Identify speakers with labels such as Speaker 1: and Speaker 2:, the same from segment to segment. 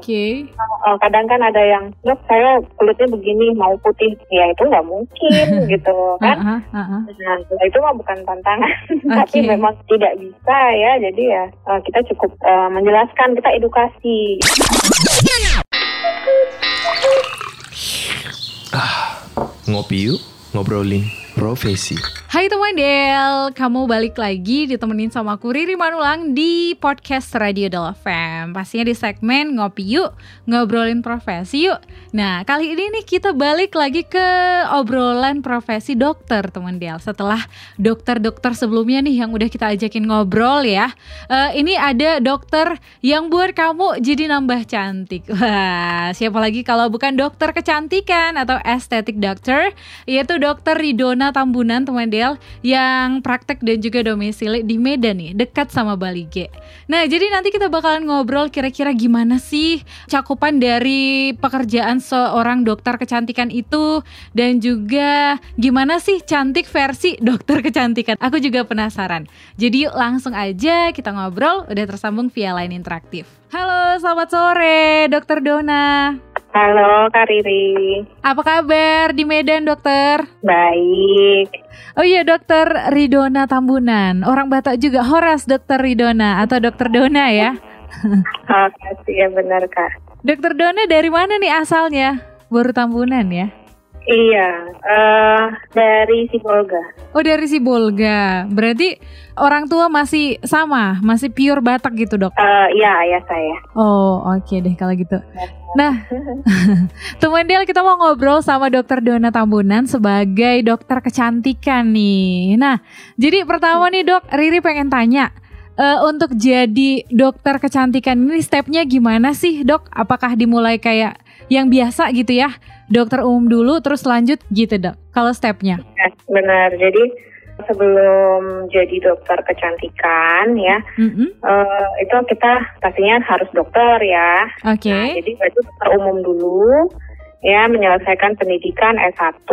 Speaker 1: Oke.
Speaker 2: Uh, kadang kan ada yang, dok saya kulitnya begini mau putih, ya itu nggak mungkin gitu kan.
Speaker 1: Uh-huh, uh-huh.
Speaker 2: Nah, itu mah bukan tantangan, tapi
Speaker 1: Oke.
Speaker 2: memang tidak bisa ya. Jadi ya uh, kita cukup uh, menjelaskan, kita edukasi.
Speaker 3: Ngopi yuk, ngobrolin profesi.
Speaker 1: Hai teman Del, kamu balik lagi ditemenin sama aku Riri Manulang di podcast Radio Del FM Pastinya di segmen Ngopi Yuk, ngobrolin profesi yuk. Nah kali ini nih kita balik lagi ke obrolan profesi dokter teman Del. Setelah dokter-dokter sebelumnya nih yang udah kita ajakin ngobrol ya. Eh, Ini ada dokter yang buat kamu jadi nambah cantik. Wah siapa lagi kalau bukan dokter kecantikan atau estetik doctor Yaitu dokter Ridona Tambunan teman Del yang praktek dan juga domisili di Medan nih, dekat sama Bali G. Nah, jadi nanti kita bakalan ngobrol kira-kira gimana sih cakupan dari pekerjaan seorang dokter kecantikan itu dan juga gimana sih cantik versi dokter kecantikan. Aku juga penasaran. Jadi langsung aja kita ngobrol, udah tersambung via line interaktif. Halo, selamat sore, Dokter Dona.
Speaker 2: Halo Kak Riri,
Speaker 1: Apa kabar di Medan, Dokter?
Speaker 2: baik.
Speaker 1: Oh iya dokter Ridona Tambunan Orang Batak juga Horas dokter Ridona Atau dokter Dona ya
Speaker 2: Oh, kasih ya benar Kak.
Speaker 1: Dokter Dona dari mana nih asalnya? Baru Tambunan ya?
Speaker 2: Iya, eh dari Sibolga.
Speaker 1: Oh dari Sibolga Berarti orang tua masih sama Masih pure Batak gitu dok?
Speaker 2: Eh iya, ayah saya.
Speaker 1: Oh oke deh kalau gitu Nah teman Del kita mau ngobrol sama dokter Dona Tambunan Sebagai dokter kecantikan nih Nah jadi pertama nih dok Riri pengen tanya eh, Untuk jadi dokter kecantikan ini stepnya gimana sih dok? Apakah dimulai kayak yang biasa gitu ya Dokter umum dulu terus lanjut gitu dok Kalau stepnya
Speaker 2: Ya, benar. Jadi sebelum jadi dokter kecantikan ya,
Speaker 1: Mm-mm.
Speaker 2: eh, itu kita pastinya harus dokter ya.
Speaker 1: Oke
Speaker 2: Nah, jadi itu dokter umum dulu ya menyelesaikan pendidikan S1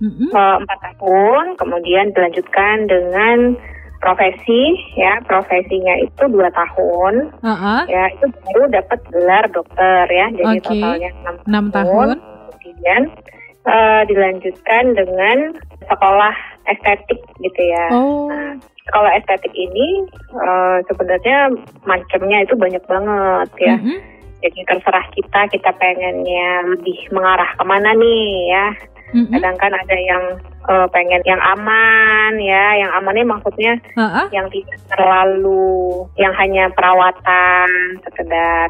Speaker 1: Mm-mm.
Speaker 2: eh, empat tahun, kemudian dilanjutkan dengan profesi ya profesinya itu dua tahun
Speaker 1: Uh-uh.
Speaker 2: ya itu baru dapat gelar dokter ya jadi
Speaker 1: Oke.
Speaker 2: totalnya enam
Speaker 1: enam tahun
Speaker 2: kemudian eh, dilanjutkan dengan sekolah estetik gitu ya.
Speaker 1: Oh
Speaker 2: Nah, sekolah estetik ini eh, sebenarnya macamnya itu banyak banget ya.
Speaker 1: Mm-mm.
Speaker 2: Jadi terserah kita, kita pengennya lebih mengarah ke mana nih ya.
Speaker 1: Mm-mm.
Speaker 2: Kadang kan ada yang eh, pengen yang aman ya, yang amannya maksudnya
Speaker 1: Uh-uh.
Speaker 2: yang tidak terlalu, yang hanya perawatan, sekedar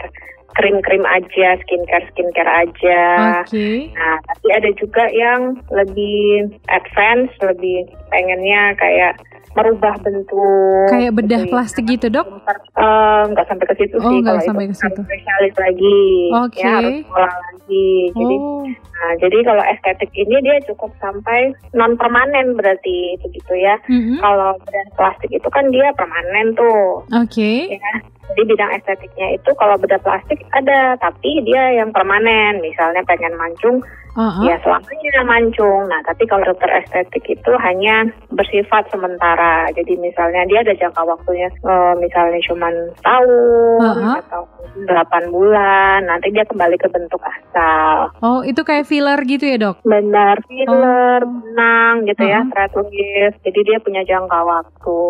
Speaker 2: krim-krim aja, skincare skincare aja.
Speaker 1: Oke
Speaker 2: Nah, tapi ada juga yang lebih advance, lebih pengennya kayak merubah bentuk.
Speaker 1: Kayak bedah
Speaker 2: gitu ya.
Speaker 1: plastik gitu dok?
Speaker 2: Eh, nggak sampai ke situ
Speaker 1: Oh,
Speaker 2: sih. Kalau
Speaker 1: sampai
Speaker 2: itu
Speaker 1: ke situ.
Speaker 2: spesialis lagi.
Speaker 1: Oke.
Speaker 2: Ya, harus sekolah lagi. Jadi,
Speaker 1: Oh,
Speaker 2: nah, jadi kalau estetik ini dia cukup sampai non permanen berarti begitu ya.
Speaker 1: mm-mm.
Speaker 2: Kalau bedah plastik itu kan dia permanen tuh.
Speaker 1: oke.
Speaker 2: Ya. Jadi bidang estetiknya itu kalau bedah plastik ada, tapi dia yang permanen. Misalnya pengen mancung,
Speaker 1: Uh-uh.
Speaker 2: ya selamanya mancung. Nah, tapi kalau dokter estetik itu hanya bersifat sementara. Jadi misalnya dia ada jangka waktunya, eh, misalnya cuma tahun
Speaker 1: Uh-uh.
Speaker 2: atau 8 bulan. Nanti dia kembali ke bentuk asal.
Speaker 1: Oh, itu kayak filler gitu ya dok?
Speaker 2: Benar, filler,
Speaker 1: Oh.
Speaker 2: benang gitu ya,
Speaker 1: Uh-uh.
Speaker 2: thread. Jadi dia punya jangka waktu.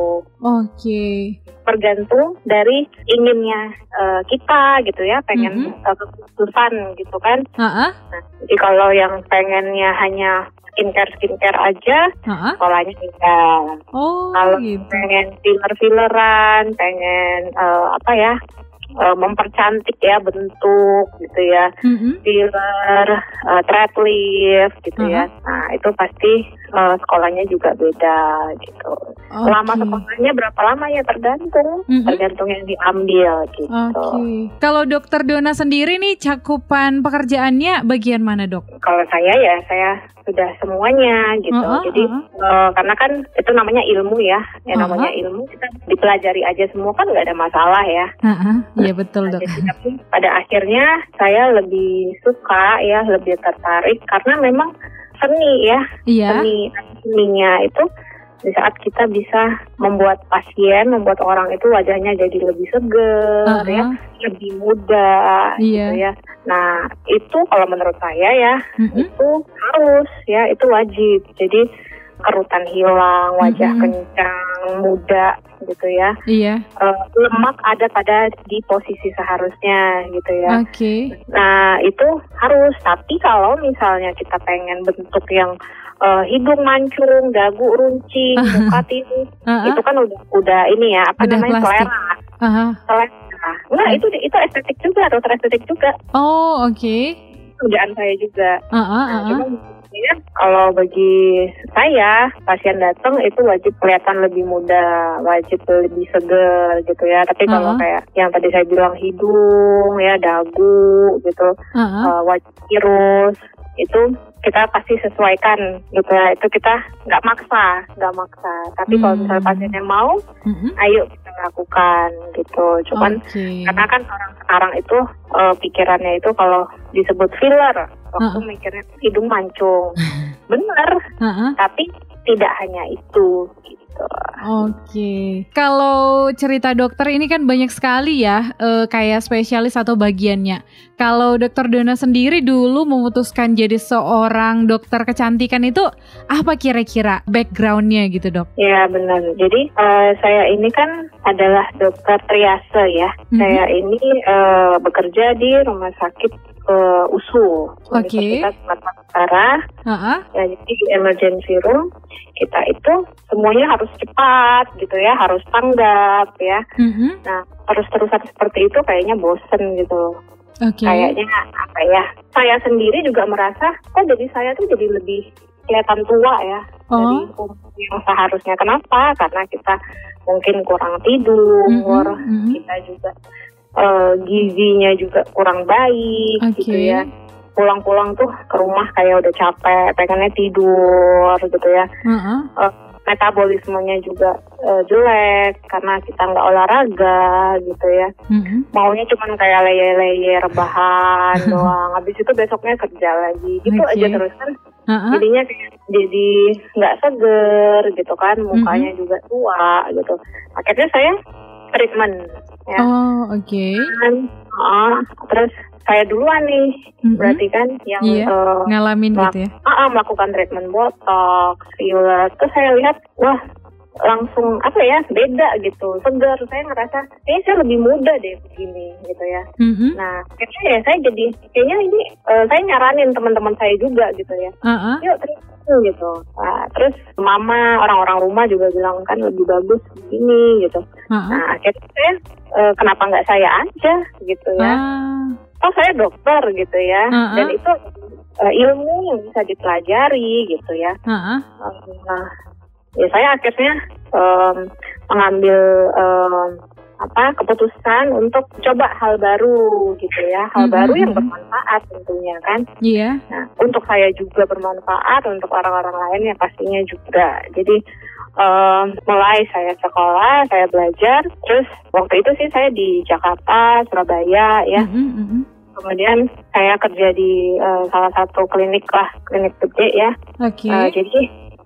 Speaker 1: Oke.
Speaker 2: Tergantung dari inginnya eh, kita gitu ya, pengen
Speaker 1: Mhm.
Speaker 2: eh, gitu kan.
Speaker 1: Uh-uh.
Speaker 2: Nah, jadi kalau yang pengennya hanya skincare skincare aja,
Speaker 1: Uh-uh.
Speaker 2: sekolahnya enggak.
Speaker 1: Oh,
Speaker 2: Kalau
Speaker 1: gitu.
Speaker 2: pengen filler filleran, pengen eh, apa ya, eh, mempercantik ya bentuk gitu ya,
Speaker 1: Mm-mm.
Speaker 2: filler, eh, thread lift gitu ya. Nah itu pasti eh, sekolahnya juga beda gitu. Lama
Speaker 1: Oke.
Speaker 2: sekolahnya berapa lama ya tergantung,
Speaker 1: Mhm.
Speaker 2: tergantung yang diambil gitu.
Speaker 1: Oke. Kalau dokter Dona sendiri nih cakupan pekerjaannya bagian mana dok?
Speaker 2: Kalau saya ya saya sudah semuanya gitu.
Speaker 1: Uh-uh,
Speaker 2: Jadi eh, karena kan itu namanya ilmu ya, ya
Speaker 1: Uh-uh.
Speaker 2: namanya ilmu kita dipelajari aja semua kan nggak ada masalah ya.
Speaker 1: Uh-uh. Iya betul dok.
Speaker 2: Jadi tapi pada akhirnya saya lebih suka ya, lebih tertarik karena memang seni ya,
Speaker 1: Iya.
Speaker 2: seni seninya itu di saat kita bisa membuat pasien, membuat orang itu wajahnya jadi lebih seger,
Speaker 1: Uh-uh.
Speaker 2: ya, lebih muda,
Speaker 1: Iya.
Speaker 2: gitu ya. Nah itu kalau menurut saya ya
Speaker 1: Mm-mm.
Speaker 2: itu harus ya itu wajib. Jadi kerutan hilang, wajah
Speaker 1: Mm-mm.
Speaker 2: kencang, muda gitu ya.
Speaker 1: Iya.
Speaker 2: Eh, lemak ada pada di posisi seharusnya gitu ya.
Speaker 1: Oke.
Speaker 2: Nah itu harus. Tapi kalau misalnya kita pengen bentuk yang eh, hidung mancung, dagu runcing, muka tirus,
Speaker 1: Uh-uh.
Speaker 2: itu kan udah udah ini ya apa
Speaker 1: Udah
Speaker 2: namanya
Speaker 1: plastik.
Speaker 2: selera,
Speaker 1: Aha.
Speaker 2: selera. Nah itu itu estetik juga, dokter estetik juga.
Speaker 1: Oh, oke.
Speaker 2: Kerjaan saya juga.
Speaker 1: Uh-uh,
Speaker 2: Nah,
Speaker 1: uh-uh.
Speaker 2: cuma ya, kalau bagi saya pasien datang itu wajib kelihatan lebih muda, wajib lebih seger gitu ya. Tapi kalau
Speaker 1: Uh-uh.
Speaker 2: kayak yang tadi saya bilang hidung, ya dagu gitu,
Speaker 1: Uh-uh.
Speaker 2: uh, wajah tirus itu kita pasti sesuaikan gitu ya. Itu kita nggak maksa, nggak maksa. Tapi kalau
Speaker 1: Hmm.
Speaker 2: misalnya pasiennya mau,
Speaker 1: Mm-mm.
Speaker 2: ayo kita lakukan gitu. Cuman
Speaker 1: Oke.
Speaker 2: karena kan orang sekarang itu eh, pikirannya itu kalau disebut filler, waktu
Speaker 1: Uh-uh.
Speaker 2: mikirnya hidung mancung. Bener,
Speaker 1: Uh-uh.
Speaker 2: tapi tidak hanya itu gitu.
Speaker 1: Oke, kalau cerita dokter ini kan banyak sekali ya, eh, kayak spesialis atau bagiannya. Kalau dokter Dona sendiri dulu memutuskan jadi seorang dokter kecantikan itu apa kira-kira backgroundnya gitu dok?
Speaker 2: Ya benar. Jadi eh, saya ini kan adalah dokter triase ya.
Speaker 1: Mhm.
Speaker 2: Saya ini eh, bekerja di rumah sakit eh, USU. Universitas Sumatera Utara.
Speaker 1: Heeh.
Speaker 2: Ya, jadi di emergency room kita itu semuanya harus cepat gitu ya, harus tanggap ya.
Speaker 1: Mhm.
Speaker 2: Nah terus-terusan seperti itu kayaknya bosen gitu.
Speaker 1: Oke.
Speaker 2: Kayaknya apa ya? Saya sendiri juga merasa, kok jadi saya tuh jadi lebih kelihatan tua ya dari
Speaker 1: Oh.
Speaker 2: umur yang seharusnya. Kenapa? Karena kita mungkin kurang tidur,
Speaker 1: Mhm, mhm.
Speaker 2: kita juga eh, gizinya juga kurang baik
Speaker 1: Oke.
Speaker 2: gitu ya. Pulang-pulang tuh ke rumah kayak udah capek, pengennya tidur gitu ya.
Speaker 1: Heeh.
Speaker 2: Metabolismenya juga eh, jelek karena kita nggak olahraga gitu ya.
Speaker 1: Mhm.
Speaker 2: Maunya cuman kayak leye-leye rebahan doang. Habis itu besoknya kerja lagi. Gitu
Speaker 1: Oke.
Speaker 2: aja terus kan.
Speaker 1: Heeh.
Speaker 2: Jadinya kayak jadi nggak seger gitu kan. Mukanya
Speaker 1: Mm-hmm.
Speaker 2: juga tua gitu. Akhirnya saya treatment ya.
Speaker 1: Oh, oke.
Speaker 2: Kan, ah, terus saya duluan nih.
Speaker 1: Mhm.
Speaker 2: Berarti kan yang
Speaker 1: Iya.
Speaker 2: eh,
Speaker 1: Ngalamin gitu ya?
Speaker 2: ah, ah, melakukan treatment botox, filler. Terus saya lihat, wah langsung apa ya beda gitu segar saya ngerasa kayaknya saya lebih muda deh begini gitu ya
Speaker 1: Mhm.
Speaker 2: nah akhirnya ya saya jadi kayaknya ini eh, saya nyaranin teman-teman saya juga gitu ya
Speaker 1: Heeh.
Speaker 2: yuk treatment gitu nah, terus mama orang-orang rumah juga bilang kan lebih bagus begini gitu
Speaker 1: Heeh.
Speaker 2: nah akhirnya saya eh, kenapa nggak saya aja gitu ya
Speaker 1: Ah.
Speaker 2: oh saya dokter gitu ya
Speaker 1: Uh-uh.
Speaker 2: dan itu eh, ilmu yang bisa dipelajari gitu ya
Speaker 1: Heeh.
Speaker 2: nah ya saya akhirnya em, mengambil em, apa keputusan untuk coba hal baru gitu ya hal
Speaker 1: Mhm,
Speaker 2: baru yang
Speaker 1: mhm.
Speaker 2: bermanfaat tentunya kan
Speaker 1: Iya.
Speaker 2: nah untuk saya juga bermanfaat untuk orang-orang lain ya pastinya juga jadi em, mulai saya sekolah saya belajar terus waktu itu sih saya di Jakarta Surabaya ya
Speaker 1: Mhm, mhm.
Speaker 2: kemudian saya kerja di eh, salah satu klinik lah klinik gede ya
Speaker 1: Oke.
Speaker 2: Eh, jadi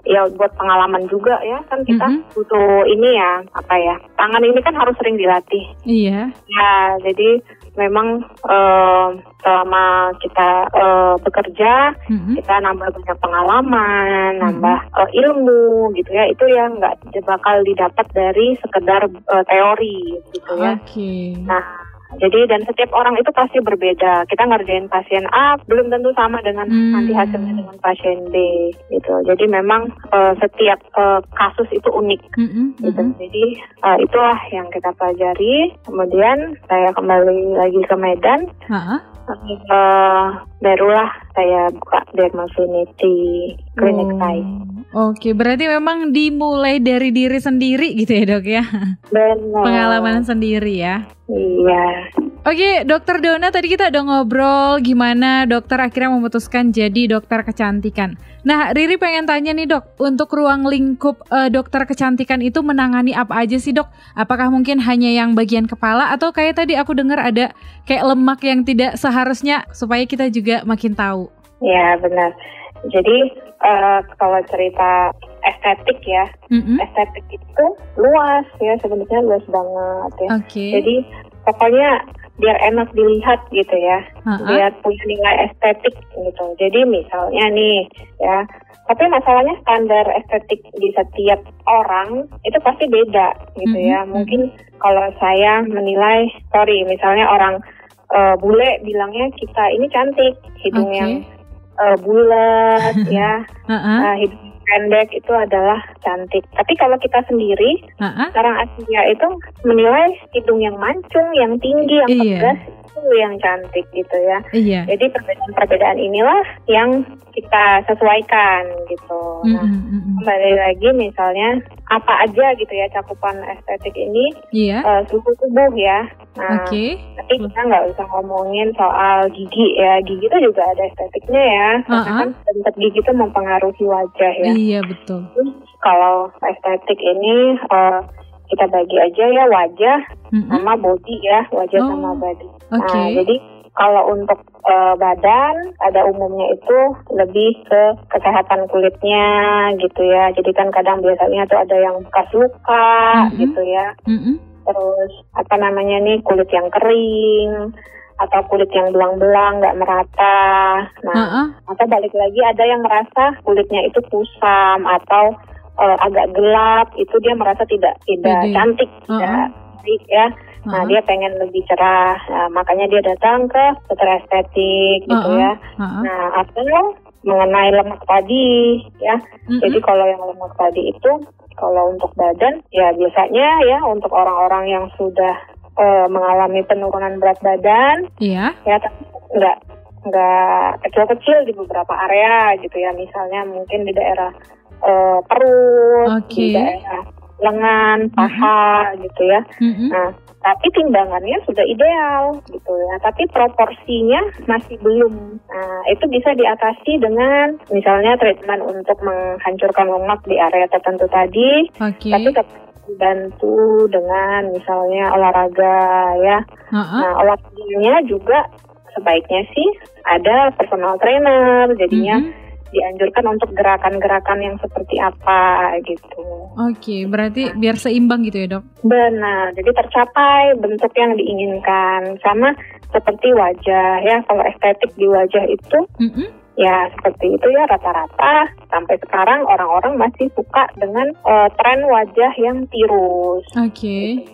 Speaker 2: ya buat pengalaman juga ya kan kita
Speaker 1: Mhm.
Speaker 2: butuh ini ya apa ya tangan ini kan harus sering dilatih
Speaker 1: Iya.
Speaker 2: ya jadi memang eh, selama kita eh, bekerja
Speaker 1: Mhm.
Speaker 2: kita nambah banyak pengalaman
Speaker 1: Mhm.
Speaker 2: nambah eh, ilmu gitu ya itu yang nggak bakal didapat dari sekedar eh, teori gitu ya
Speaker 1: Oke.
Speaker 2: Nah, jadi dan setiap orang itu pasti berbeda. Kita ngerjain pasien A belum tentu sama dengan
Speaker 1: Hmm.
Speaker 2: nanti hasilnya dengan pasien B gitu. Jadi memang eh, setiap eh, kasus itu unik
Speaker 1: Mhm,
Speaker 2: gitu. Jadi eh, itulah yang kita pelajari. Kemudian saya kembali lagi ke Medan.
Speaker 1: Heeh.
Speaker 2: Eh, barulah saya buka Dermafinity klinik
Speaker 1: Oh,
Speaker 2: saya.
Speaker 1: Oke, berarti memang dimulai dari diri sendiri gitu ya dok ya,
Speaker 2: Benar.
Speaker 1: pengalaman sendiri ya.
Speaker 2: Iya.
Speaker 1: Oke, dokter Dona tadi kita udah ngobrol gimana dokter akhirnya memutuskan jadi dokter kecantikan. Nah, Riri pengen tanya nih dok, untuk ruang lingkup eh, dokter kecantikan itu menangani apa aja sih dok? Apakah mungkin hanya yang bagian kepala atau kayak tadi aku dengar ada kayak lemak yang tidak seharusnya supaya kita juga makin tahu?
Speaker 2: Ya benar. Jadi eh, kalau cerita estetik ya.
Speaker 1: Mm-mm.
Speaker 2: Estetik itu luas ya sebenarnya luas banget ya.
Speaker 1: Oke.
Speaker 2: Jadi pokoknya biar enak dilihat gitu ya,
Speaker 1: Ha-ha.
Speaker 2: biar punya nilai estetik gitu. Jadi misalnya nih ya, tapi masalahnya standar estetik di setiap orang itu pasti beda gitu ya.
Speaker 1: Mhm,
Speaker 2: Mungkin kalau saya menilai, sorry, misalnya orang eh, bule bilangnya kita ini cantik, hidung
Speaker 1: Oke.
Speaker 2: yang eh, bulat ya, hidung pendek itu adalah cantik. Tapi kalau kita sendiri
Speaker 1: Ha-ha.
Speaker 2: orang Asia itu menilai hidung yang mancung, yang tinggi, yang
Speaker 1: Iya.
Speaker 2: tegas itu yang cantik gitu ya.
Speaker 1: Iya.
Speaker 2: Jadi perbedaan-perbedaan inilah yang kita sesuaikan gitu. Nah,
Speaker 1: Mm-mm, mm-mm.
Speaker 2: kembali lagi misalnya apa aja gitu ya cakupan estetik ini
Speaker 1: Iya.
Speaker 2: eh, suhu tubuh ya. Nah,
Speaker 1: Oke.
Speaker 2: tapi kita nggak usah ngomongin soal gigi ya. Gigi itu juga ada estetiknya ya. Karena
Speaker 1: Uh-uh.
Speaker 2: kan bentuk gigi itu mempengaruhi wajah ya.
Speaker 1: Iya betul.
Speaker 2: Kalau estetik ini eh, kita bagi aja ya wajah
Speaker 1: Mm-mm.
Speaker 2: sama body ya, wajah
Speaker 1: Oh,
Speaker 2: sama body.
Speaker 1: Oke.
Speaker 2: Nah, jadi kalau untuk eh, badan pada umumnya itu lebih ke kesehatan kulitnya gitu ya. Jadi kan kadang biasanya tuh ada yang bekas luka
Speaker 1: Mhm.
Speaker 2: gitu ya.
Speaker 1: Mm-mm.
Speaker 2: Terus apa namanya nih kulit yang kering atau kulit yang belang-belang nggak merata. Nah,
Speaker 1: Ha-ha.
Speaker 2: atau balik lagi ada yang merasa kulitnya itu kusam atau eh, agak gelap itu dia merasa tidak tidak cantik
Speaker 1: Uh-uh.
Speaker 2: tidak baik ya nah
Speaker 1: Ha-ha.
Speaker 2: dia pengen lebih cerah Nah, makanya dia datang ke dokter estetik gitu
Speaker 1: Uh-uh.
Speaker 2: ya
Speaker 1: Ha-ha.
Speaker 2: nah atau mengenai lemak tadi ya
Speaker 1: Mm-mm.
Speaker 2: jadi kalau yang lemak tadi itu kalau untuk badan ya biasanya ya untuk orang-orang yang sudah eh, mengalami penurunan berat badan
Speaker 1: Iya.
Speaker 2: ya tapi nggak nggak kecil-kecil di beberapa area gitu ya misalnya mungkin di daerah eh, perut
Speaker 1: Oke.
Speaker 2: di daerah lengan paha gitu ya
Speaker 1: Mm-mm.
Speaker 2: nah tapi timbangannya sudah ideal gitu ya tapi proporsinya masih belum nah itu bisa diatasi dengan misalnya treatment untuk menghancurkan lemak di area tertentu tadi
Speaker 1: Oke.
Speaker 2: tapi tetap dibantu dengan misalnya olahraga ya
Speaker 1: Ha-ha.
Speaker 2: Nah, olahraganya juga sebaiknya sih ada personal trainer, jadinya
Speaker 1: Mm-mm.
Speaker 2: Dianjurkan untuk gerakan-gerakan yang seperti apa gitu.
Speaker 1: Oke, berarti biar seimbang gitu ya dok?
Speaker 2: Benar, jadi tercapai bentuk yang diinginkan sama seperti wajah ya. Kalau estetik di wajah itu
Speaker 1: Mm-mm.
Speaker 2: ya seperti itu ya rata-rata sampai sekarang orang-orang masih suka dengan eh, tren wajah yang tirus.
Speaker 1: Oke.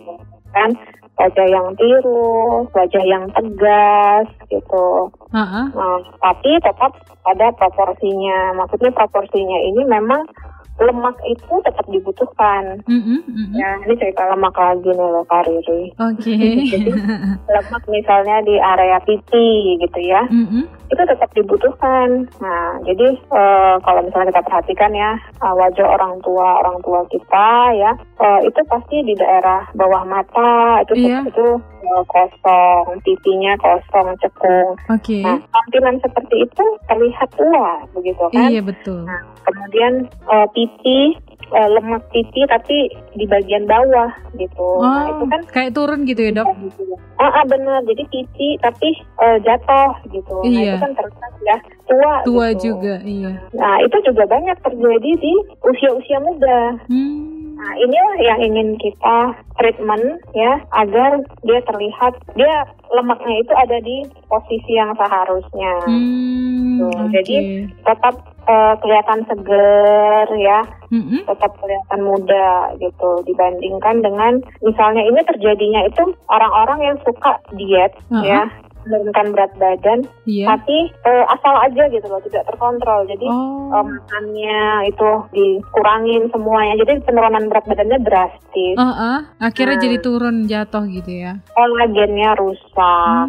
Speaker 2: kan wajah yang tirus, wajah yang tegas gitu.
Speaker 1: Ha-ha.
Speaker 2: Nah, tapi tetap pada proporsinya. Maksudnya proporsinya ini memang lemak itu tetap dibutuhkan.
Speaker 1: Mm-mm, mm-mm.
Speaker 2: Ya, ini cerita lemak lagi nih loh Kak Riri.
Speaker 1: Oke.
Speaker 2: Lemak misalnya di area pipi gitu ya,
Speaker 1: Mm-mm.
Speaker 2: itu tetap dibutuhkan. Nah, jadi eh, kalau misalnya kita perhatikan ya, eh, wajah orang tua orang tua kita ya, eh, itu pasti di daerah bawah mata itu
Speaker 1: Iya.
Speaker 2: itu eh, kosong, pipinya kosong, cekung.
Speaker 1: Oke.
Speaker 2: Nah, tampilan seperti itu terlihat tua begitu kan?
Speaker 1: Iya betul.
Speaker 2: Nah, kemudian eh, pipi eh, lemak pipi tapi di bagian bawah gitu. Nah, itu
Speaker 1: Oh,
Speaker 2: kan
Speaker 1: kayak turun gitu ya dok?
Speaker 2: Ah, ah, benar. Jadi pipi tapi eh, jatuh gitu. Nah,
Speaker 1: Iya.
Speaker 2: itu kan terlihat ya tua.
Speaker 1: Tua
Speaker 2: gitu.
Speaker 1: juga, iya.
Speaker 2: Nah, itu juga banyak terjadi di usia-usia muda.
Speaker 1: Hmm.
Speaker 2: Nah, inilah yang ingin kita treatment ya agar dia terlihat dia lemaknya itu ada di posisi yang seharusnya.
Speaker 1: Hmm,
Speaker 2: Tuh,
Speaker 1: oke.
Speaker 2: jadi Tetap eh, kelihatan seger ya,
Speaker 1: Mm-mm.
Speaker 2: tetap kelihatan muda gitu dibandingkan dengan misalnya ini terjadinya itu orang-orang yang suka diet
Speaker 1: Uh-uh.
Speaker 2: ya menurunkan berat badan
Speaker 1: Iya.
Speaker 2: tapi eh, asal aja gitu loh tidak terkontrol jadi
Speaker 1: Oh.
Speaker 2: eh, makannya itu dikurangin semuanya jadi penurunan berat badannya drastis
Speaker 1: Oh, ah. akhirnya
Speaker 2: Nah.
Speaker 1: jadi turun jatuh gitu ya.
Speaker 2: kolagennya rusak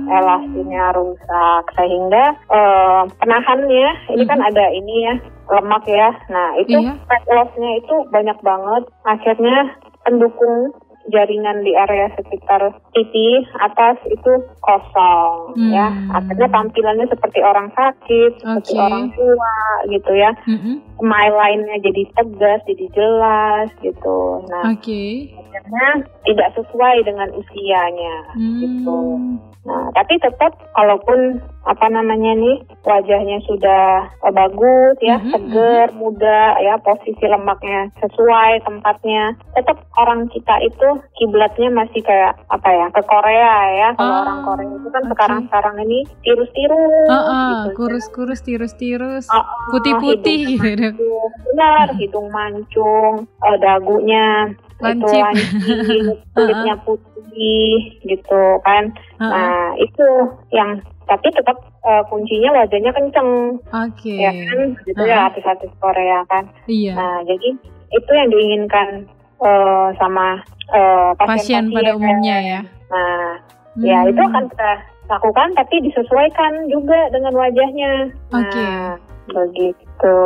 Speaker 1: Hmm.
Speaker 2: elastinnya rusak sehingga eh, penahannya ini kan ada ini ya lemak ya nah itu
Speaker 1: Iya.
Speaker 2: fat loss-nya itu banyak banget akhirnya pendukung jaringan di area sekitar pipi atas itu kosong
Speaker 1: Hmm.
Speaker 2: ya akhirnya tampilannya seperti orang sakit seperti
Speaker 1: Oke.
Speaker 2: orang tua gitu ya
Speaker 1: Mm-mm.
Speaker 2: smile line-nya jadi tegas jadi jelas gitu nah
Speaker 1: Oke.
Speaker 2: akhirnya tidak sesuai dengan usianya gitu
Speaker 1: Hmm.
Speaker 2: Nah, tapi tetap kalaupun apa namanya nih wajahnya sudah eh, bagus ya,
Speaker 1: Mhm,
Speaker 2: seger, muda ya, posisi lemaknya sesuai tempatnya. Tetap orang kita itu kiblatnya masih kayak apa ya, ke Korea ya. Kalau
Speaker 1: Ah,
Speaker 2: orang Korea itu kan
Speaker 1: oke.
Speaker 2: sekarang-sekarang ini tirus-tirus
Speaker 1: Heeh,
Speaker 2: gitu.
Speaker 1: kurus-kurus, tirus-tirus,
Speaker 2: ah,
Speaker 1: putih-putih gitu.
Speaker 2: Benar, hidung mancung, eh, dagunya itu
Speaker 1: Lancip.
Speaker 2: lancip, kulitnya putih gitu kan.
Speaker 1: Heeh,
Speaker 2: Nah, itu yang tapi tetap eh, kuncinya wajahnya kenceng
Speaker 1: Oke,
Speaker 2: ya kan gitu
Speaker 1: Heeh.
Speaker 2: ya artis-artis Korea kan.
Speaker 1: iya.
Speaker 2: Nah, jadi itu yang diinginkan eh, sama eh,
Speaker 1: Pasien pada umumnya ya.
Speaker 2: Nah, ya
Speaker 1: Hmm,
Speaker 2: itu akan kita lakukan tapi disesuaikan juga dengan wajahnya.
Speaker 1: Oke.
Speaker 2: Nah, begitu.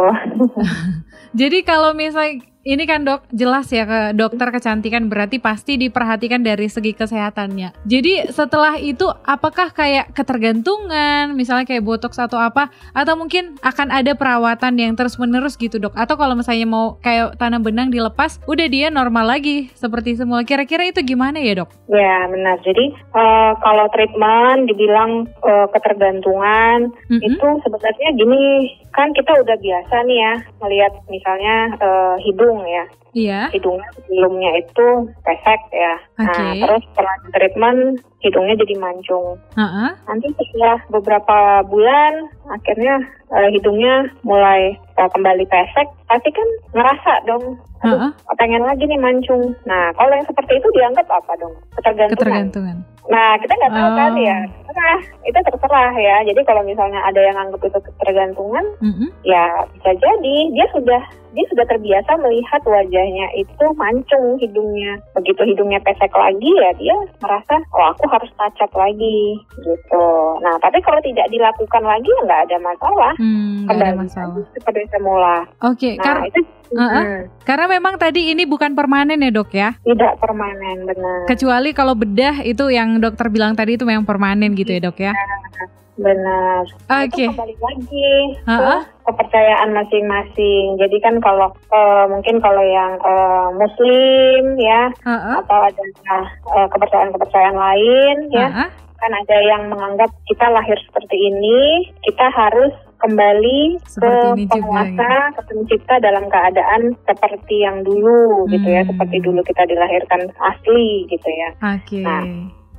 Speaker 1: Jadi kalau misalnya ini kan dok jelas ya ke dokter kecantikan berarti pasti diperhatikan dari segi kesehatannya. Jadi setelah itu apakah kayak ketergantungan misalnya kayak botox atau apa atau mungkin akan ada perawatan yang terus menerus gitu dok atau kalau misalnya mau kayak tanam benang dilepas udah dia normal lagi seperti semula kira-kira itu gimana ya dok?
Speaker 2: Ya benar. Jadi eh, kalau treatment dibilang eh, ketergantungan
Speaker 1: Mm-mm.
Speaker 2: itu sebenarnya gini kan kita udah biasa nih ya melihat misalnya eh, hidung ya
Speaker 1: Iya.
Speaker 2: hidungnya sebelumnya itu pesek ya. Nah
Speaker 1: Oke.
Speaker 2: terus setelah treatment hidungnya jadi mancung.
Speaker 1: Heeh.
Speaker 2: Nanti setelah beberapa bulan akhirnya eh, hidungnya mulai eh, kembali pesek pasti kan ngerasa dong. Aduh,
Speaker 1: Heeh.
Speaker 2: pengen lagi nih mancung. Nah, kalau yang seperti itu dianggap apa dong? Ketergantungan.
Speaker 1: Ketergantungan.
Speaker 2: Nah, kita nggak tahu
Speaker 1: Oh.
Speaker 2: kan ya. Terserah, itu terserah ya. Jadi kalau misalnya ada yang anggap itu ketergantungan,
Speaker 1: Mm-mm.
Speaker 2: ya bisa jadi dia sudah dia sudah terbiasa melihat wajahnya itu mancung hidungnya. Begitu hidungnya pesek lagi ya dia merasa oh aku harus up lagi gitu. Nah, tapi kalau tidak dilakukan lagi ya nggak ada masalah.
Speaker 1: Hmm, nggak ada masalah.
Speaker 2: seperti semula.
Speaker 1: Oke,
Speaker 2: Nah,
Speaker 1: kar-
Speaker 2: itu hmm,
Speaker 1: karena memang tadi ini bukan permanen ya dok ya.
Speaker 2: tidak permanen benar.
Speaker 1: Kecuali kalau bedah itu yang dokter bilang tadi itu memang permanen gitu ya dok ya.
Speaker 2: Benar. Nah,
Speaker 1: Oke.
Speaker 2: Itu kembali lagi
Speaker 1: Heeh.
Speaker 2: Kepercayaan masing-masing. Jadi kan kalau eh, mungkin kalau yang eh, Muslim ya
Speaker 1: Heeh.
Speaker 2: atau ada eh, kepercayaan-kepercayaan lain ya
Speaker 1: Heeh.
Speaker 2: kan ada yang menganggap kita lahir seperti ini, kita harus kembali
Speaker 1: Seperti
Speaker 2: ke
Speaker 1: juga,
Speaker 2: penguasa, ke pencipta dalam keadaan seperti yang dulu gitu ya,
Speaker 1: Hmm.
Speaker 2: seperti dulu kita dilahirkan asli gitu ya.
Speaker 1: Oke.
Speaker 2: Nah.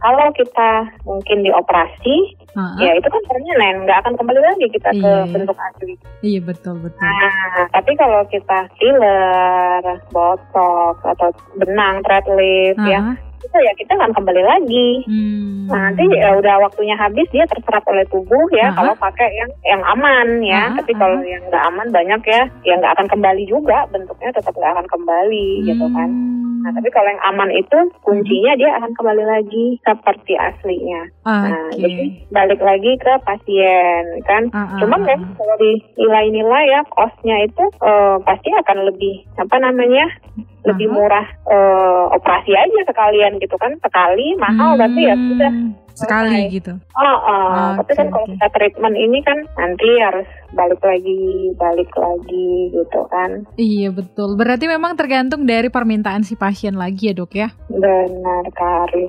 Speaker 2: Kalau kita mungkin dioperasi,
Speaker 1: Heeh.
Speaker 2: ya itu kan permanen, nggak akan kembali lagi kita ke
Speaker 1: Iya, iya.
Speaker 2: bentuk asli.
Speaker 1: Iya betul betul.
Speaker 2: Nah, tapi kalau kita filler, botox atau benang, thread lift ya,
Speaker 1: Heeh.
Speaker 2: itu ya kita akan kembali lagi.
Speaker 1: Hmm.
Speaker 2: Nah, nanti ya udah waktunya habis dia terserap oleh tubuh ya
Speaker 1: Aha.
Speaker 2: kalau pakai yang yang aman ya.
Speaker 1: Aha,
Speaker 2: Tapi kalau yang nggak aman banyak ya, ya nggak akan kembali juga bentuknya tetap nggak akan kembali gitu kan. Nah, tapi kalau yang aman itu kuncinya dia akan kembali lagi seperti aslinya. Nah,
Speaker 1: Oke.
Speaker 2: jadi balik lagi ke pasien kan.
Speaker 1: Ah, ah,
Speaker 2: Cuman kan kalau di nilai-nilai ya costnya itu eh, pasti akan lebih apa namanya lebih murah eh, operasi aja sekalian gitu kan sekali mahal
Speaker 1: Hmm,
Speaker 2: tapi ya sudah
Speaker 1: sekali
Speaker 2: selesai.
Speaker 1: gitu.
Speaker 2: Oh, oh. tapi
Speaker 1: Oke,
Speaker 2: kan kalau kita treatment ini kan nanti harus balik lagi balik lagi gitu kan
Speaker 1: Iya betul. Berarti memang tergantung dari permintaan si pasien lagi ya dok ya.
Speaker 2: benar Kari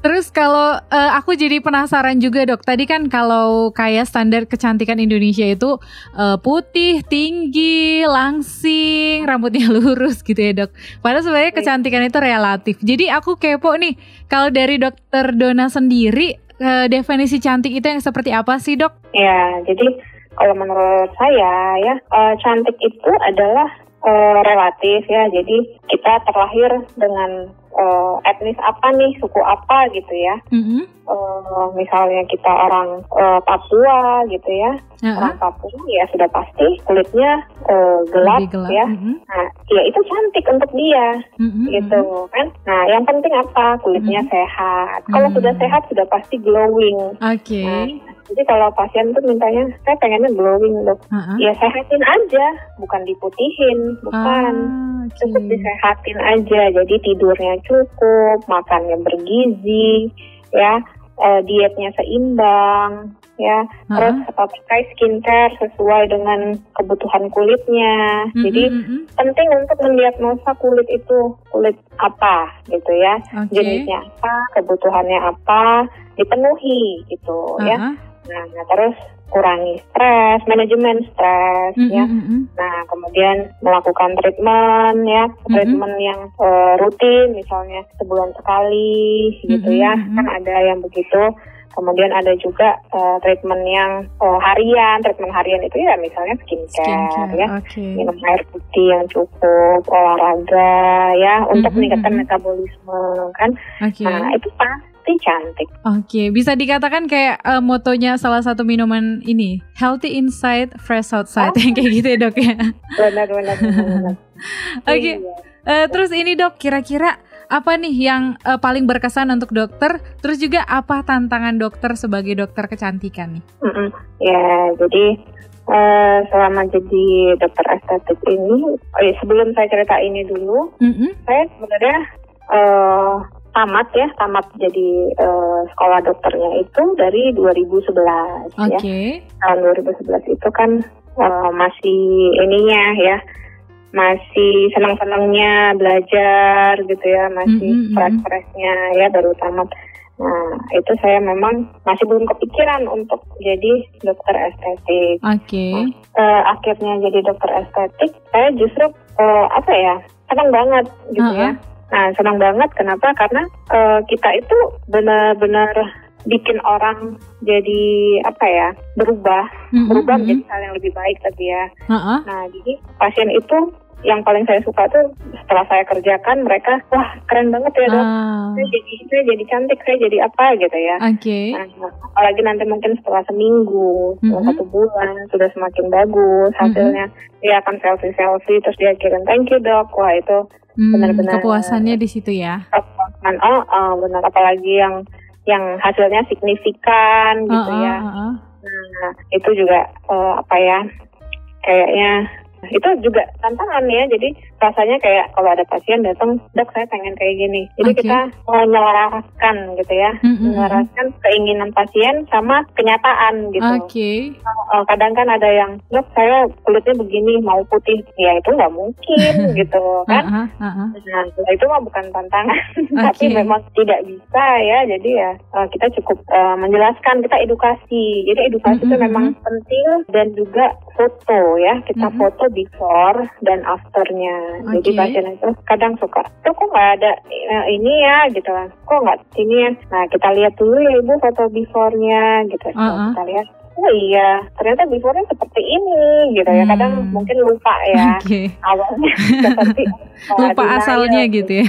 Speaker 1: Terus kalau eh, aku jadi penasaran juga dok, tadi kan kalau kayak standar kecantikan Indonesia itu eh, putih, tinggi, langsing, rambutnya lurus gitu ya dok. Padahal sebenarnya kecantikan itu relatif. Jadi aku kepo nih, kalau dari dokter Dona sendiri eh, definisi cantik itu yang seperti apa sih dok?
Speaker 2: ya jadi kalau menurut saya ya eh, cantik itu adalah eh, relatif ya jadi kita terlahir dengan eh, etnis apa nih suku apa gitu ya
Speaker 1: Mm-mm.
Speaker 2: Eh, misalnya kita orang eh, Papua gitu ya
Speaker 1: Heeh.
Speaker 2: orang Papua ya sudah pasti kulitnya eh, gelap,
Speaker 1: Lebih gelap.
Speaker 2: ya
Speaker 1: Mm-mm.
Speaker 2: nah ya itu cantik untuk dia
Speaker 1: Mm-mm.
Speaker 2: gitu kan nah yang penting apa kulitnya sehat kalau
Speaker 1: Hmm.
Speaker 2: sudah sehat sudah pasti glowing
Speaker 1: Oke.
Speaker 2: Nah, jadi kalau pasien tuh mintanya saya pengennya glowing dok
Speaker 1: Heeh.
Speaker 2: ya sehatin aja bukan diputihin bukan
Speaker 1: Ah,
Speaker 2: cukup
Speaker 1: oke.
Speaker 2: disehatin aja jadi tidurnya cukup makannya bergizi ya eh, dietnya seimbang ya terus
Speaker 1: Heeh.
Speaker 2: eh, pakai skincare sesuai dengan kebutuhan kulitnya jadi
Speaker 1: Mm-mm, mm-mm.
Speaker 2: penting untuk mendiagnosa kulit itu kulit apa gitu ya
Speaker 1: Oke.
Speaker 2: jenisnya apa kebutuhannya apa dipenuhi gitu ya
Speaker 1: Heeh.
Speaker 2: Nah, nah, terus kurangi stres, manajemen stres
Speaker 1: Mm,
Speaker 2: ya.
Speaker 1: mm, mm, mm.
Speaker 2: Nah, kemudian melakukan treatment ya, treatment yang eh, rutin misalnya sebulan sekali gitu
Speaker 1: Mhm,
Speaker 2: ya.
Speaker 1: mhm.
Speaker 2: Kan ada yang begitu. Kemudian ada juga eh, treatment yang eh, harian, treatment harian itu ya misalnya skincare,
Speaker 1: Skincare,
Speaker 2: ya.
Speaker 1: oke.
Speaker 2: Minum air putih yang cukup, olahraga ya untuk
Speaker 1: Mhm,
Speaker 2: meningkatkan
Speaker 1: mhm.
Speaker 2: metabolisme kan.
Speaker 1: Oke.
Speaker 2: Nah, itu pasti cantik.
Speaker 1: Oke, bisa dikatakan kayak eh, motonya salah satu minuman ini, healthy inside, fresh outside, yang kayak gitu ya dok ya.
Speaker 2: Benar benar.
Speaker 1: Oke,
Speaker 2: Iya.
Speaker 1: eh, terus ini dok, kira-kira apa nih yang eh, paling berkesan untuk dokter? Terus juga apa tantangan dokter sebagai dokter kecantikan nih?
Speaker 2: Mm-mm. Ya, jadi eh, selama jadi dokter estetik ini, oh iya, sebelum saya cerita ini dulu,
Speaker 1: Mm-mm.
Speaker 2: saya sebenarnya eh, tamat ya, tamat jadi eh, sekolah dokternya itu dari 2011 ya.
Speaker 1: Oke.
Speaker 2: Tahun 2011 itu kan eh, masih ininya ya, masih senang-senangnya belajar gitu ya, masih
Speaker 1: Mm-mm, mm-mm.
Speaker 2: fresh-freshnya ya baru tamat. Nah, itu saya memang masih belum kepikiran untuk jadi dokter estetik.
Speaker 1: Oke.
Speaker 2: Eh, akhirnya jadi dokter estetik, saya justru eh, apa ya senang banget gitu
Speaker 1: Uh-uh.
Speaker 2: ya. Nah, senang banget kenapa? Karena eh, kita itu benar-benar bikin orang jadi apa ya berubah,
Speaker 1: Mm-mm,
Speaker 2: berubah menjadi hal yang lebih baik tadi ya.
Speaker 1: Ha-ha.
Speaker 2: Nah, jadi pasien itu yang paling saya suka tuh setelah saya kerjakan mereka wah keren banget ya dok.
Speaker 1: Ah,
Speaker 2: Saya jadi saya jadi cantik, saya jadi apa gitu ya.
Speaker 1: Oke.
Speaker 2: Nah, apalagi nanti mungkin setelah seminggu, setelah
Speaker 1: Mhm.
Speaker 2: satu bulan sudah semakin bagus hasilnya, dia akan selfie selfie terus dia kirim thank you dok, wah itu
Speaker 1: Hmm,
Speaker 2: benar-benar-
Speaker 1: kepuasannya di situ ya.
Speaker 2: kepuasan. Oh, oh, benar apalagi yang yang hasilnya signifikan gitu
Speaker 1: Ah,
Speaker 2: ya.
Speaker 1: ah, ah.
Speaker 2: Nah itu juga eh, apa ya kayaknya itu juga tantangan ya. Jadi rasanya kayak kalau ada pasien datang dok saya pengen kayak gini jadi
Speaker 1: Oke.
Speaker 2: kita menyelaraskan gitu ya
Speaker 1: Mm, mm, mm.
Speaker 2: menyelaraskan keinginan pasien sama kenyataan gitu
Speaker 1: Oke.
Speaker 2: Eh, kadang kan ada yang dok saya kulitnya begini mau putih ya itu nggak mungkin gitu kan
Speaker 1: ah, ah.
Speaker 2: Nah, itu mah bukan tantangan, tapi
Speaker 1: Oke.
Speaker 2: memang tidak bisa ya. Jadi ya eh, kita cukup eh, menjelaskan, kita edukasi. Jadi edukasi itu
Speaker 1: Mm-mm,
Speaker 2: memang penting dan juga foto ya. Kita
Speaker 1: Mm-mm.
Speaker 2: foto before dan afternya. Jadi
Speaker 1: Oke.
Speaker 2: pasien itu kadang suka, tuh kok nggak ada eh, ini ya gitu kan? Kok nggak ini ya? Nah kita lihat dulu ya ibu foto before-nya gitu. Setelah
Speaker 1: Uh-uh.
Speaker 2: Kita lihat. Oh iya, ternyata before-nya seperti ini gitu ya. Kadang
Speaker 1: Hmm.
Speaker 2: mungkin lupa ya
Speaker 1: Oke.
Speaker 2: awalnya seperti uh,
Speaker 1: Lupa
Speaker 2: denial
Speaker 1: asalnya gitu ya.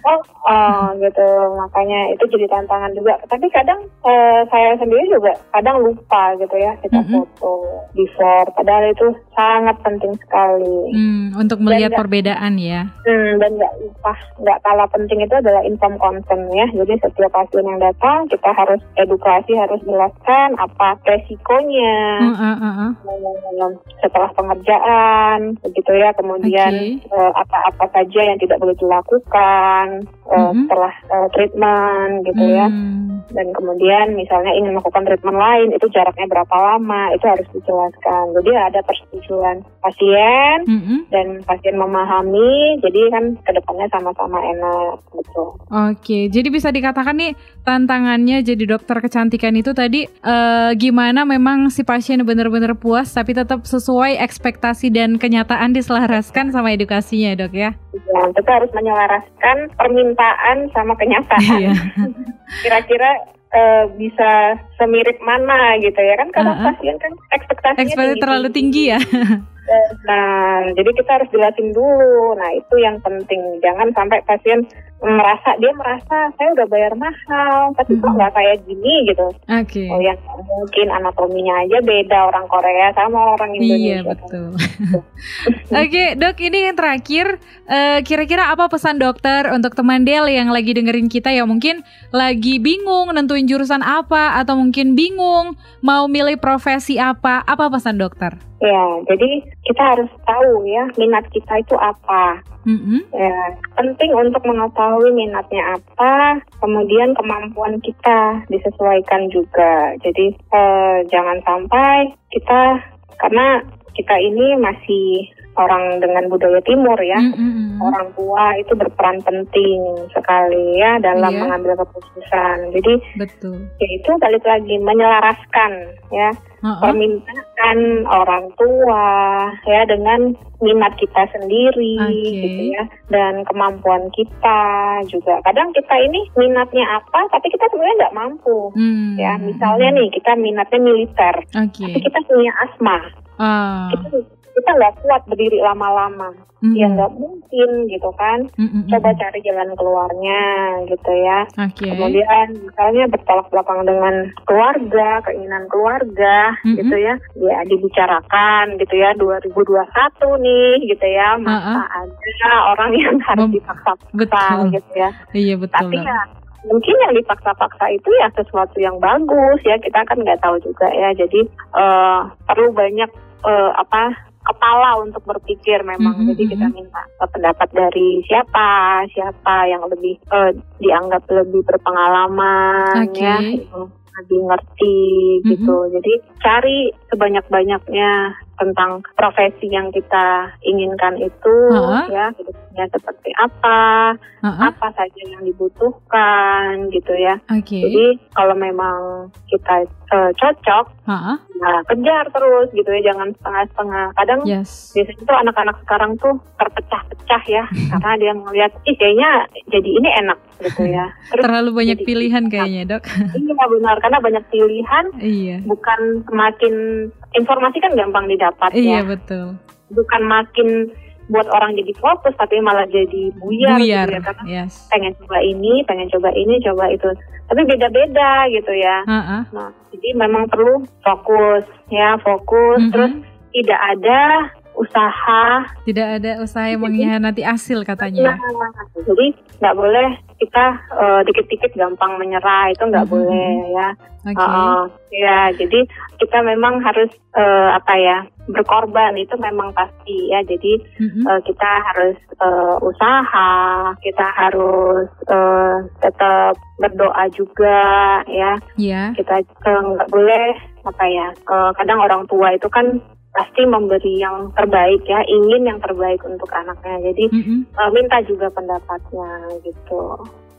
Speaker 2: Oh, oh, gitu. Makanya itu jadi tantangan juga. Tapi kadang eh, saya sendiri juga kadang lupa gitu ya kita
Speaker 1: Mhm.
Speaker 2: foto before. Padahal itu sangat penting sekali.
Speaker 1: Hmm, untuk melihat
Speaker 2: nggak-
Speaker 1: perbedaan ya.
Speaker 2: Hmm, dan nggak lupa, nggak kalah penting itu adalah inform consent ya. Jadi setiap pasien yang datang kita harus edukasi, harus jelaskan apa resikonya.
Speaker 1: Ah, ah, ah.
Speaker 2: Hmm, setelah pengerjaan begitu ya kemudian
Speaker 1: Oke.
Speaker 2: eh, apa-apa saja yang tidak boleh dilakukan
Speaker 1: Mhm.
Speaker 2: setelah eh, treatment gitu ya
Speaker 1: Hmm,
Speaker 2: dan kemudian misalnya ingin melakukan treatment lain itu jaraknya berapa lama itu harus dijelaskan jadi ada persetujuan pasien
Speaker 1: hmm, hmm.
Speaker 2: dan pasien memahami jadi kan ke depannya sama-sama enak gitu
Speaker 1: Oke, jadi bisa dikatakan nih tantangannya jadi dokter kecantikan itu tadi eh, gimana memang si pasien benar-benar puas tapi tetap sesuai ekspektasi dan kenyataan diselaraskan sama edukasinya dok ya.
Speaker 2: Ya, kita harus menyelaraskan permintaan sama kenyataan
Speaker 1: Iya.
Speaker 2: kira-kira eh, bisa semirip mana gitu ya kan kadang
Speaker 1: Uh-uh.
Speaker 2: pasien kan ekspektasinya
Speaker 1: Ekspektasi
Speaker 2: tinggi-
Speaker 1: terlalu tinggi ya.
Speaker 2: Nah, jadi kita harus jelasin dulu. Nah, itu yang penting. Jangan sampai pasien merasa dia merasa saya udah bayar mahal, tapi kok
Speaker 1: Mhm.
Speaker 2: nggak kayak gini gitu.
Speaker 1: Oke.
Speaker 2: Oh, yang mungkin anatominya aja beda orang Korea sama orang
Speaker 1: Iya
Speaker 2: Indonesia.
Speaker 1: betul. Oke dok, ini yang terakhir. eh, Kira-kira apa pesan dokter untuk teman Del yang lagi dengerin kita yang mungkin lagi bingung nentuin jurusan apa atau mungkin bingung mau milih profesi apa? Apa pesan dokter?
Speaker 2: Ya, jadi kita harus tahu ya minat kita itu apa.
Speaker 1: Mm-mm.
Speaker 2: Ya, penting untuk mengetahui minatnya apa, kemudian kemampuan kita disesuaikan juga. Jadi eh, jangan sampai kita karena kita ini masih orang dengan budaya timur ya.
Speaker 1: Mm, mm, mm.
Speaker 2: Orang tua itu berperan penting sekali ya dalam
Speaker 1: Iya.
Speaker 2: mengambil keputusan. Jadi
Speaker 1: betul.
Speaker 2: ya itu balik lagi menyelaraskan ya
Speaker 1: Heeh.
Speaker 2: permintaan orang tua ya dengan minat kita sendiri
Speaker 1: Oke.
Speaker 2: gitu ya dan kemampuan kita juga kadang kita ini minatnya apa tapi kita sebenarnya nggak mampu
Speaker 1: Hmm.
Speaker 2: ya misalnya nih kita minatnya militer
Speaker 1: Oke.
Speaker 2: tapi kita punya asma
Speaker 1: Ah.
Speaker 2: kita kita nggak kuat berdiri lama-lama
Speaker 1: Mm,
Speaker 2: ya nggak mungkin gitu kan
Speaker 1: Mm, mm, mm.
Speaker 2: coba cari jalan keluarnya gitu ya
Speaker 1: Oke.
Speaker 2: Kemudian misalnya bertolak belakang dengan keluarga, keinginan keluarga
Speaker 1: Mm-mm.
Speaker 2: gitu ya. Ya dibicarakan gitu ya 2021 nih gitu ya. Masa ada orang yang harus
Speaker 1: Mem-
Speaker 2: dipaksa-paksa
Speaker 1: Betul.
Speaker 2: gitu ya.
Speaker 1: Iya betul.
Speaker 2: Tapi ya mungkin yang dipaksa-paksa itu ya sesuatu yang bagus ya. Kita kan nggak tahu juga ya. Jadi eh, perlu banyak eh, apa kepala untuk berpikir memang.
Speaker 1: Mhm,
Speaker 2: Jadi kita
Speaker 1: mhm.
Speaker 2: minta pendapat dari siapa, siapa yang lebih eh, dianggap lebih berpengalaman
Speaker 1: Oke.
Speaker 2: ya, yang lebih ngerti gitu. Jadi cari sebanyak-banyaknya tentang profesi yang kita inginkan itu
Speaker 1: Ha-ha.
Speaker 2: ya hidupnya seperti apa,
Speaker 1: Heeh.
Speaker 2: apa saja yang dibutuhkan gitu ya.
Speaker 1: Oke.
Speaker 2: Jadi kalau memang kita eh, cocok,
Speaker 1: Heeh.
Speaker 2: nah kejar terus gitu ya, jangan setengah-setengah. Kadang
Speaker 1: Yes.
Speaker 2: biasanya tuh anak-anak sekarang tuh terpecah-pecah ya, karena dia ngeliat, ih kayaknya jadi ini enak gitu ya. Terus
Speaker 1: Terlalu banyak
Speaker 2: jadi-
Speaker 1: pilihan kayaknya dok.
Speaker 2: iya benar, karena banyak pilihan,
Speaker 1: iya.
Speaker 2: bukan semakin informasi kan gampang didapat
Speaker 1: Iya
Speaker 2: ya,
Speaker 1: betul.
Speaker 2: bukan makin buat orang jadi fokus, tapi malah jadi buyar,
Speaker 1: Buyar.
Speaker 2: gitu ya, karena
Speaker 1: Yes.
Speaker 2: pengen coba ini, pengen coba ini, coba itu. Tapi beda-beda gitu ya.
Speaker 1: Heeh.
Speaker 2: Nah, jadi memang perlu fokus ya, fokus.
Speaker 1: Mhm.
Speaker 2: Terus tidak ada usaha.
Speaker 1: Tidak ada usaha yang mengkhianati hasil katanya.
Speaker 2: Nah, jadi nggak boleh kita eh, dikit-dikit gampang menyerah itu nggak
Speaker 1: Mhm.
Speaker 2: boleh ya.
Speaker 1: Oke.
Speaker 2: Heeh. ya, jadi kita memang harus eh, apa ya berkorban itu memang pasti ya. Jadi
Speaker 1: Mm-mm.
Speaker 2: eh, kita harus eh, usaha, kita harus eh, tetap berdoa juga ya.
Speaker 1: Iya.
Speaker 2: Kita eh, nggak boleh apa ya. eh, kadang orang tua itu kan pasti memberi yang terbaik ya, ingin yang terbaik untuk anaknya. Jadi
Speaker 1: Mm-mm.
Speaker 2: eh, minta juga pendapatnya gitu.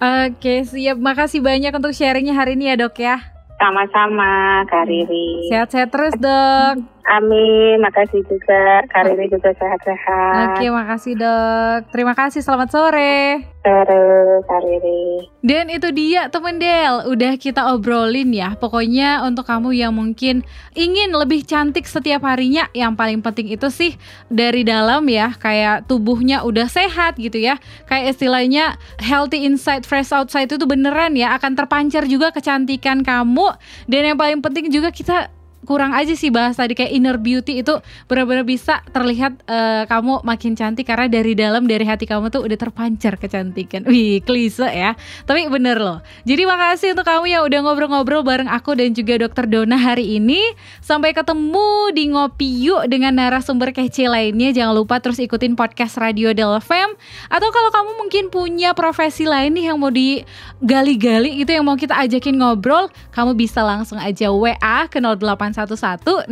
Speaker 1: Oke, siap. Makasih banyak untuk sharingnya hari ini ya dok ya.
Speaker 2: Sama-sama Kak Riri.
Speaker 1: Sehat-sehat terus dok.
Speaker 2: Amin. Makasih juga Kak Riri juga sehat-sehat.
Speaker 1: Oke, makasih dok. Terima kasih. Selamat sore.
Speaker 2: Terus Kak Riri.
Speaker 1: Dan itu dia temen Del, udah kita obrolin ya Pokoknya untuk kamu yang mungkin ingin lebih cantik setiap harinya Yang paling penting itu sih dari dalam ya Kayak tubuhnya udah sehat gitu ya Kayak istilahnya healthy inside, fresh outside itu beneran ya Akan terpancar juga kecantikan kamu Dan yang paling penting juga kita kurang aja sih bahas tadi kayak inner beauty itu benar-benar bisa terlihat eh, kamu makin cantik karena dari dalam dari hati kamu tuh udah terpancar kecantikan. Wih, klise ya. Tapi bener loh. Jadi makasih untuk kamu yang udah ngobrol-ngobrol bareng aku dan juga Dokter Dona hari ini. Sampai ketemu di Ngopi Yuk dengan narasumber kece lainnya. Jangan lupa terus ikutin podcast Radio Del FM. Atau kalau kamu mungkin punya profesi lain nih yang mau digali-gali itu yang mau kita ajakin ngobrol, kamu bisa langsung aja WA ke 0811 6219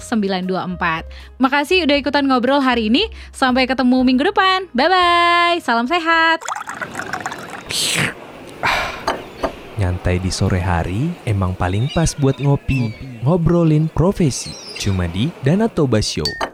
Speaker 1: 924. Makasih udah ikutan ngobrol hari ini. Sampai ketemu minggu depan. Bye bye. Salam sehat.
Speaker 3: Nyantai di sore hari emang paling pas buat ngopi, ngobrolin profesi. Cuma di Danatoba Show.